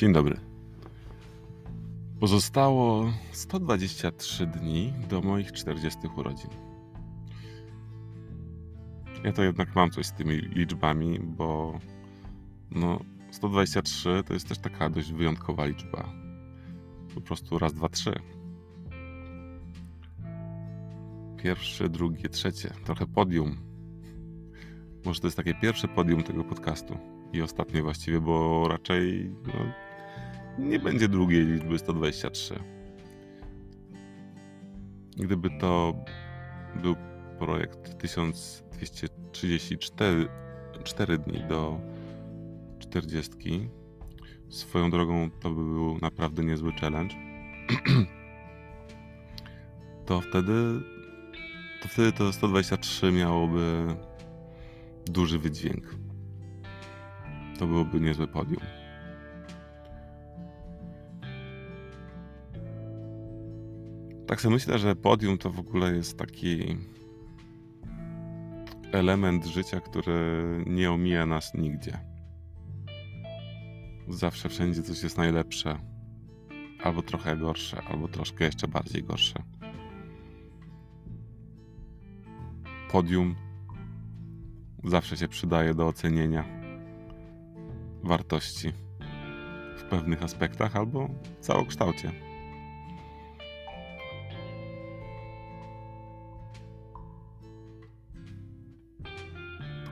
Dzień dobry. Pozostało 123 dni do moich 40 urodzin. Ja to jednak mam coś z tymi liczbami, bo no 123 to jest też taka dość wyjątkowa liczba. Po prostu raz, dwa, trzy. Pierwsze, drugie, trzecie. Trochę podium. Może to jest takie pierwsze podium tego podcastu. I ostatnie właściwie, bo raczej no, nie będzie drugiej liczby 123. Gdyby to był projekt 1234 4 dni do 40, swoją drogą to by był naprawdę niezły challenge, to wtedy to wtedy to 123 miałoby duży wydźwięk. To byłoby niezłe podium. Tak sobie myślę, że podium to w ogóle jest taki element życia, który nie omija nas nigdzie. Zawsze wszędzie coś jest najlepsze, albo trochę gorsze, albo troszkę jeszcze bardziej gorsze. Podium zawsze się przydaje do ocenienia wartości w pewnych aspektach albo w całokształcie.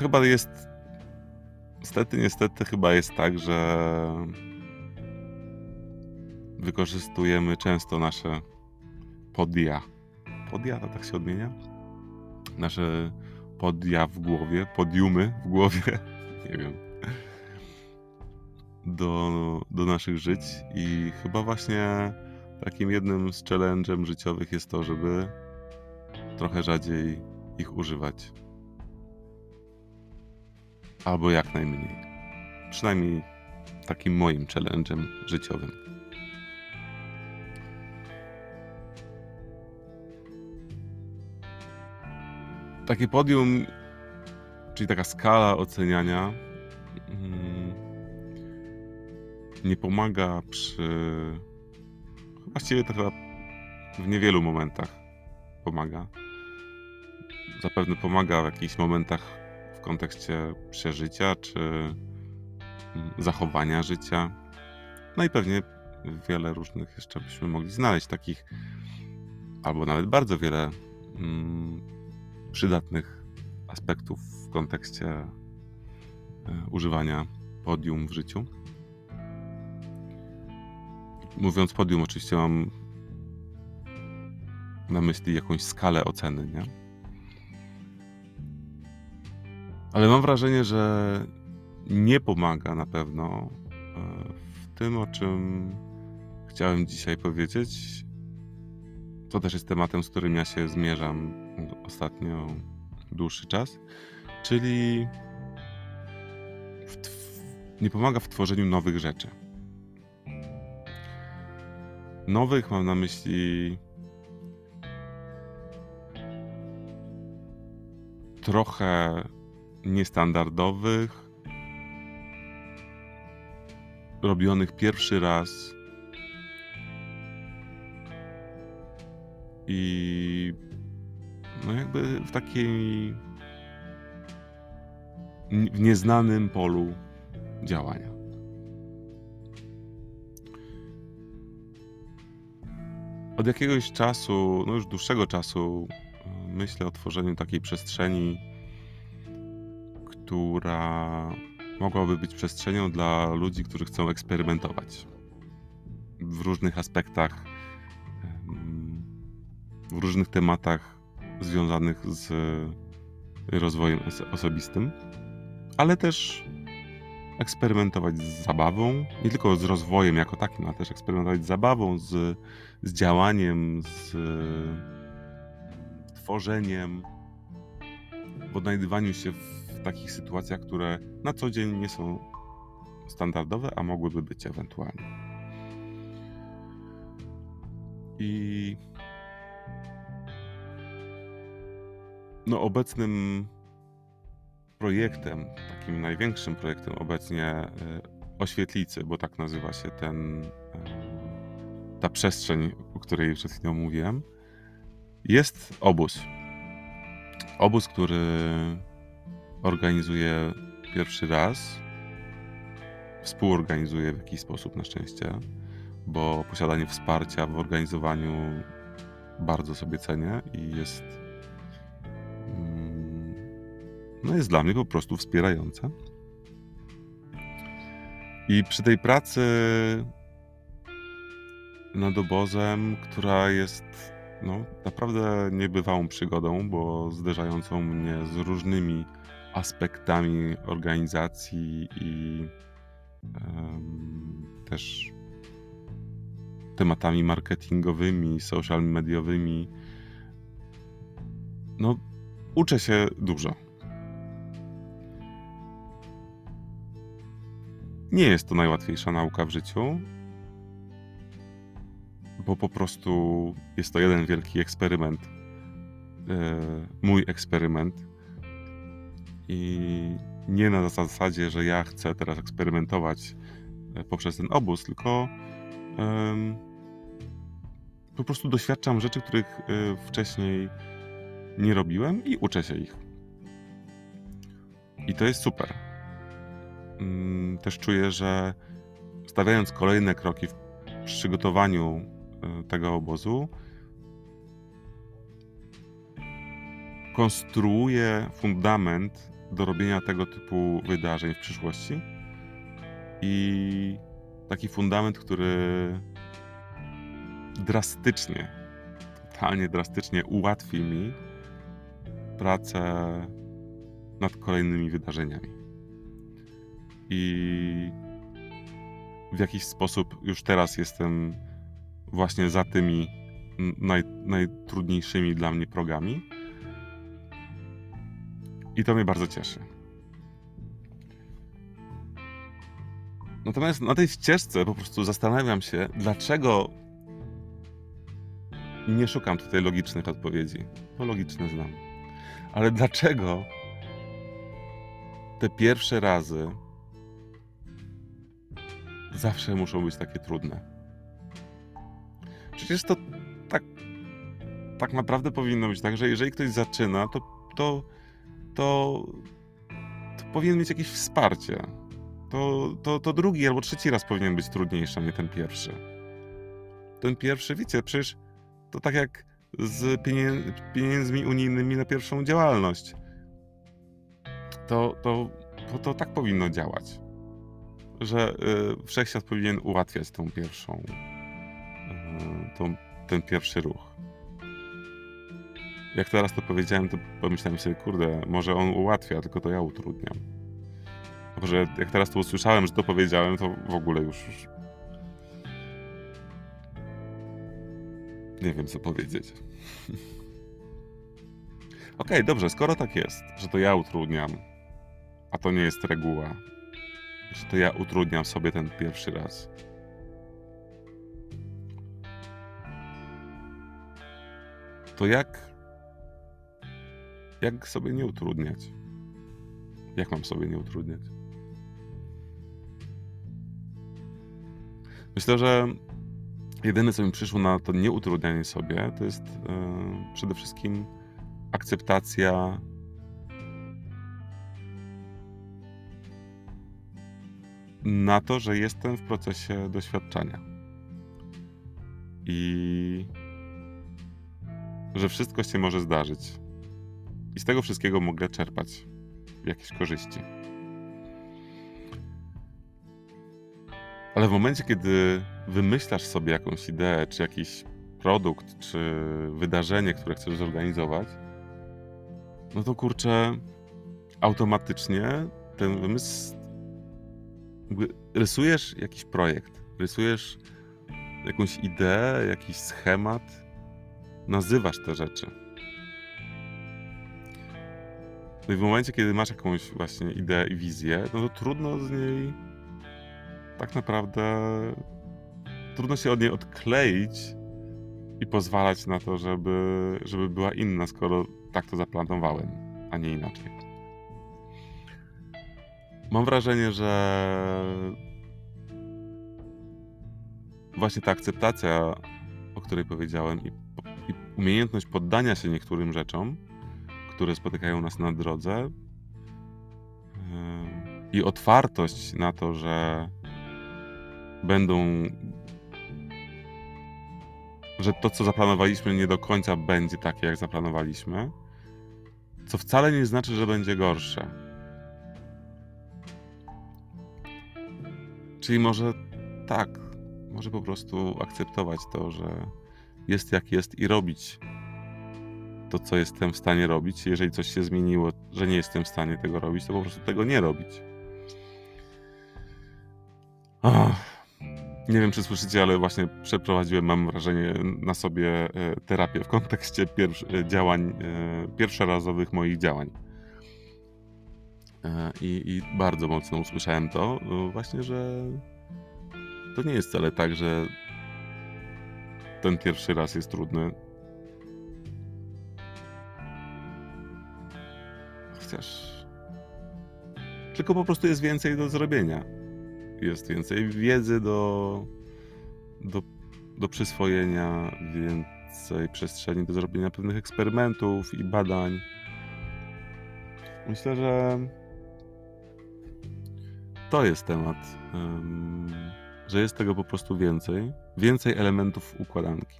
Chyba jest. Niestety, niestety, chyba jest tak, że wykorzystujemy często nasze podia. Podia to tak się odmienia? Nasze podia w głowie, podiumy w głowie, nie wiem, do, do naszych żyć. I chyba właśnie takim jednym z challenge'em życiowych jest to, żeby trochę rzadziej ich używać albo jak najmniej. Przynajmniej takim moim challenge'em życiowym. Takie podium, czyli taka skala oceniania, mm, nie pomaga przy. Właściwie to chyba w niewielu momentach pomaga. Zapewne pomaga w jakichś momentach kontekście przeżycia czy mm, zachowania życia. No i pewnie wiele różnych jeszcze byśmy mogli znaleźć takich, albo nawet bardzo wiele mm, przydatnych aspektów w kontekście y, używania podium w życiu. Mówiąc podium, oczywiście mam na myśli jakąś skalę oceny, nie? Ale mam wrażenie, że nie pomaga na pewno e, w tym, o czym chciałem dzisiaj powiedzieć. To też jest tematem, z którym ja się zmierzam ostatnio dłuższy czas, czyli nie pomaga w tworzeniu nowych rzeczy. Nowych mam na myśli trochę niestandardowych, robionych pierwszy raz. I no jakby w takiej w nieznanym polu działania. Od jakiegoś czasu, no już dłuższego czasu, myślę o tworzeniu takiej przestrzeni która mogłaby być przestrzenią dla ludzi, którzy chcą eksperymentować w różnych aspektach, w różnych tematach związanych z rozwojem osobistym, ale też eksperymentować z zabawą, nie tylko z rozwojem jako takim, ale też eksperymentować z zabawą, z, z działaniem, z tworzeniem, w odnajdywaniu się w takich sytuacjach, które na co dzień nie są standardowe, a mogłyby być ewentualnie. I no obecnym projektem, takim największym projektem obecnie, oświetlicy, bo tak nazywa się ten, ta przestrzeń, o której przed chwilą mówiłem, jest obóz. Obóz, który organizuje pierwszy raz, współorganizuje w jakiś sposób na szczęście, bo posiadanie wsparcia w organizowaniu bardzo sobie cenię i jest mm, no jest dla mnie po prostu wspierające. I przy tej pracy nad obozem, która jest no, naprawdę niebywałą przygodą, bo zderzającą mnie z różnymi aspektami organizacji i um, też tematami marketingowymi, social mediowymi. No, uczę się dużo. Nie jest to najłatwiejsza nauka w życiu, bo po prostu jest to jeden wielki eksperyment. E, mój eksperyment. I nie na zasadzie, że ja chcę teraz eksperymentować e, poprzez ten obóz, tylko po prostu doświadczam rzeczy, których e, wcześniej nie robiłem i uczę się ich. I to jest super. Mm, też czuję, że stawiając kolejne kroki w przygotowaniu e, tego obozu, konstruuję fundament do robienia tego typu wydarzeń w przyszłości. I taki fundament, który drastycznie, totalnie drastycznie ułatwi mi pracę nad kolejnymi wydarzeniami. I w jakiś sposób już teraz jestem właśnie za tymi naj, najtrudniejszymi dla mnie progami. I to mnie bardzo cieszy. Natomiast na tej ścieżce po prostu zastanawiam się, dlaczego nie szukam tutaj logicznych odpowiedzi, bo logiczne znam. Ale dlaczego te pierwsze razy zawsze muszą być takie trudne? Przecież to tak, tak naprawdę powinno być tak, że jeżeli ktoś zaczyna, to, to, to, to powinien mieć jakieś wsparcie. To, to, to drugi albo trzeci raz powinien być trudniejszy, a nie ten pierwszy. Ten pierwszy, wiecie, przecież to tak jak z pieniędzmi unijnymi na pierwszą działalność. To, to, to, to tak powinno działać. Że y, wszechświat powinien ułatwiać tą pierwszą, y, tą, ten pierwszy ruch. Jak teraz to powiedziałem, to pomyślałem sobie, kurde, może on ułatwia, tylko to ja utrudniam. Że jak teraz to usłyszałem, że to powiedziałem, to w ogóle już, już Nie wiem, co powiedzieć. Okej, okay, dobrze, skoro tak jest, że to ja utrudniam, a to nie jest reguła, że to ja utrudniam sobie ten pierwszy raz. To jak. Jak sobie nie utrudniać? Jak mam sobie nie utrudniać? Myślę, że jedyne, co mi przyszło na to nieutrudnianie sobie, to jest e, przede wszystkim akceptacja na to, że jestem w procesie doświadczenia. I że wszystko się może zdarzyć. I z tego wszystkiego mogę czerpać jakieś korzyści. Ale w momencie, kiedy wymyślasz sobie jakąś ideę, czy jakiś produkt, czy wydarzenie, które chcesz zorganizować, no to kurczę, automatycznie ten wymysł. Rysujesz jakiś projekt, rysujesz jakąś ideę, jakiś schemat, nazywasz te rzeczy. No i w momencie, kiedy masz jakąś właśnie ideę i wizję, no to trudno z niej tak naprawdę trudno się od niej odkleić i pozwalać na to, żeby, żeby była inna, skoro tak to zaplanowałem, a nie inaczej. Mam wrażenie, że właśnie ta akceptacja, o której powiedziałem, i, i umiejętność poddania się niektórym rzeczom, które spotykają nas na drodze, yy, i otwartość na to, że będą. że to, co zaplanowaliśmy, nie do końca będzie takie, jak zaplanowaliśmy, co wcale nie znaczy, że będzie gorsze. Czyli może tak, może po prostu akceptować to, że jest jak jest i robić to, co jestem w stanie robić. Jeżeli coś się zmieniło, że nie jestem w stanie tego robić, to po prostu tego nie robić. nie wiem, czy słyszycie, ale właśnie przeprowadziłem, mam wrażenie, na sobie e, terapię w kontekście e, działań, e, pierwszorazowych moich działań. I, I bardzo mocno usłyszałem to, właśnie, że to nie jest wcale tak, że ten pierwszy raz jest trudny. Chociaż. Tylko po prostu jest więcej do zrobienia. Jest więcej wiedzy do, do, do przyswojenia, więcej przestrzeni do zrobienia pewnych eksperymentów i badań. Myślę, że to jest temat. Że jest tego po prostu więcej, więcej elementów układanki.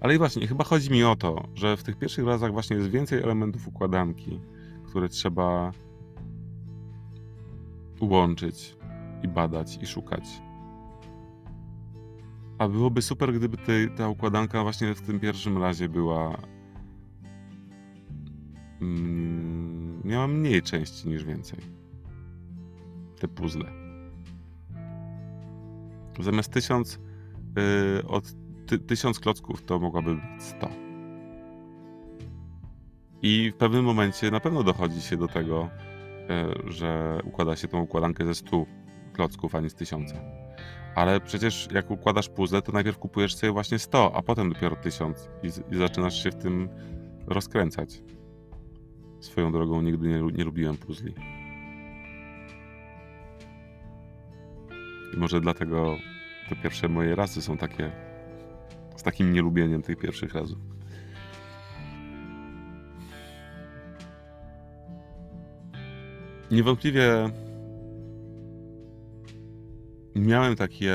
Ale i właśnie, chyba chodzi mi o to, że w tych pierwszych razach właśnie jest więcej elementów układanki, które trzeba łączyć i badać i szukać. A byłoby super, gdyby te, ta układanka właśnie w tym pierwszym razie była. Mm, miała mniej części niż więcej. Te puzzle. Zamiast tysiąc yy, od ty, tysiąc klocków to mogłaby być 100. I w pewnym momencie na pewno dochodzi się do tego, yy, że układa się tą układankę ze 100 klocków, a nie z tysiąca. Ale przecież jak układasz puzzle, to najpierw kupujesz sobie właśnie 100, a potem dopiero 1000 i, i zaczynasz się w tym rozkręcać. Swoją drogą nigdy nie, nie lubiłem puzli. I może dlatego te pierwsze moje razy są takie z takim nielubieniem tych pierwszych razów. Niewątpliwie miałem takie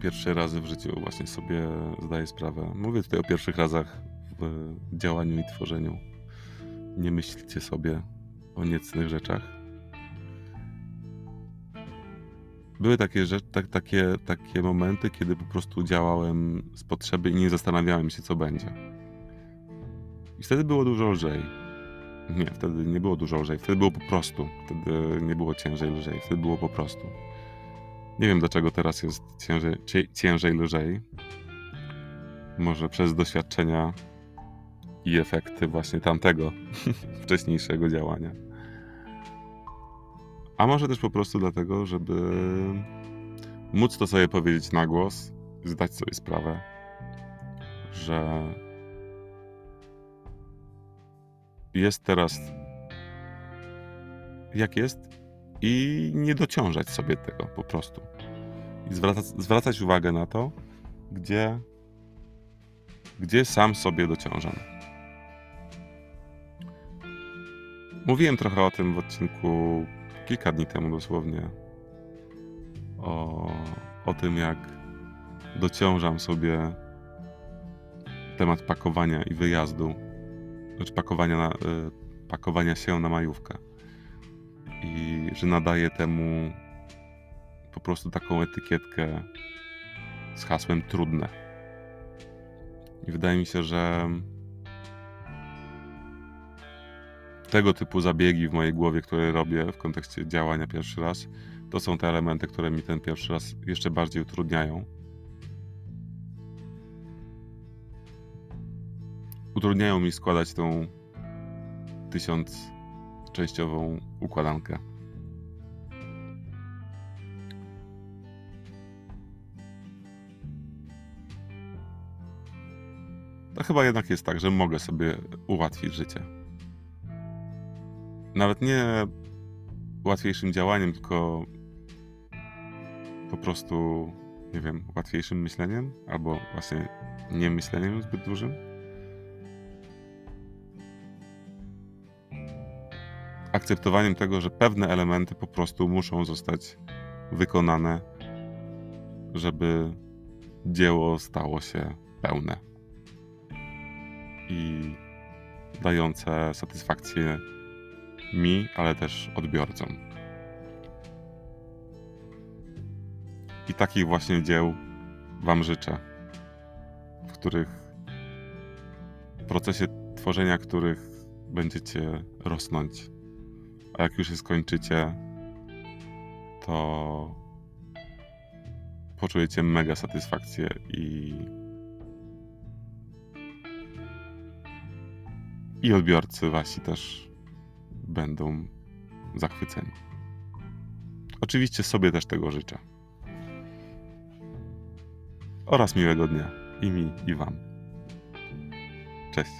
pierwsze razy w życiu, właśnie sobie zdaję sprawę. Mówię tutaj o pierwszych razach w działaniu i tworzeniu. Nie myślcie sobie o niecnych rzeczach. Były takie, rzeczy, tak, takie, takie momenty, kiedy po prostu działałem z potrzeby i nie zastanawiałem się, co będzie. I wtedy było dużo lżej. Nie, wtedy nie było dużo lżej. Wtedy było po prostu. Wtedy nie było ciężej, lżej. Wtedy było po prostu. Nie wiem, dlaczego teraz jest ciężej, ciężej lżej. Może przez doświadczenia i efekty właśnie tamtego wcześniejszego działania. A może też po prostu dlatego, żeby móc to sobie powiedzieć na głos, zdać sobie sprawę, że jest teraz jak jest i nie dociążać sobie tego po prostu. I zwracać, zwracać uwagę na to, gdzie, gdzie sam sobie dociążam. Mówiłem trochę o tym w odcinku kilka dni temu dosłownie o, o tym, jak dociążam sobie temat pakowania i wyjazdu, znaczy pakowania, na, y, pakowania się na majówkę. I że nadaję temu po prostu taką etykietkę z hasłem trudne. I wydaje mi się, że tego typu zabiegi w mojej głowie, które robię w kontekście działania pierwszy raz, to są te elementy, które mi ten pierwszy raz jeszcze bardziej utrudniają. Utrudniają mi składać tą tysiąc częściową układankę. To chyba jednak jest tak, że mogę sobie ułatwić życie nawet nie łatwiejszym działaniem, tylko po prostu, nie wiem, łatwiejszym myśleniem albo właśnie nie myśleniem zbyt dużym. Akceptowaniem tego, że pewne elementy po prostu muszą zostać wykonane, żeby dzieło stało się pełne i dające satysfakcję mi, ale też odbiorcom. I takich właśnie dzieł Wam życzę, w których w procesie tworzenia których będziecie rosnąć. A jak już je skończycie, to poczujecie mega satysfakcję i i odbiorcy wasi też będą zachwyceni. Oczywiście sobie też tego życzę. Oraz miłego dnia i mi, i wam. Cześć.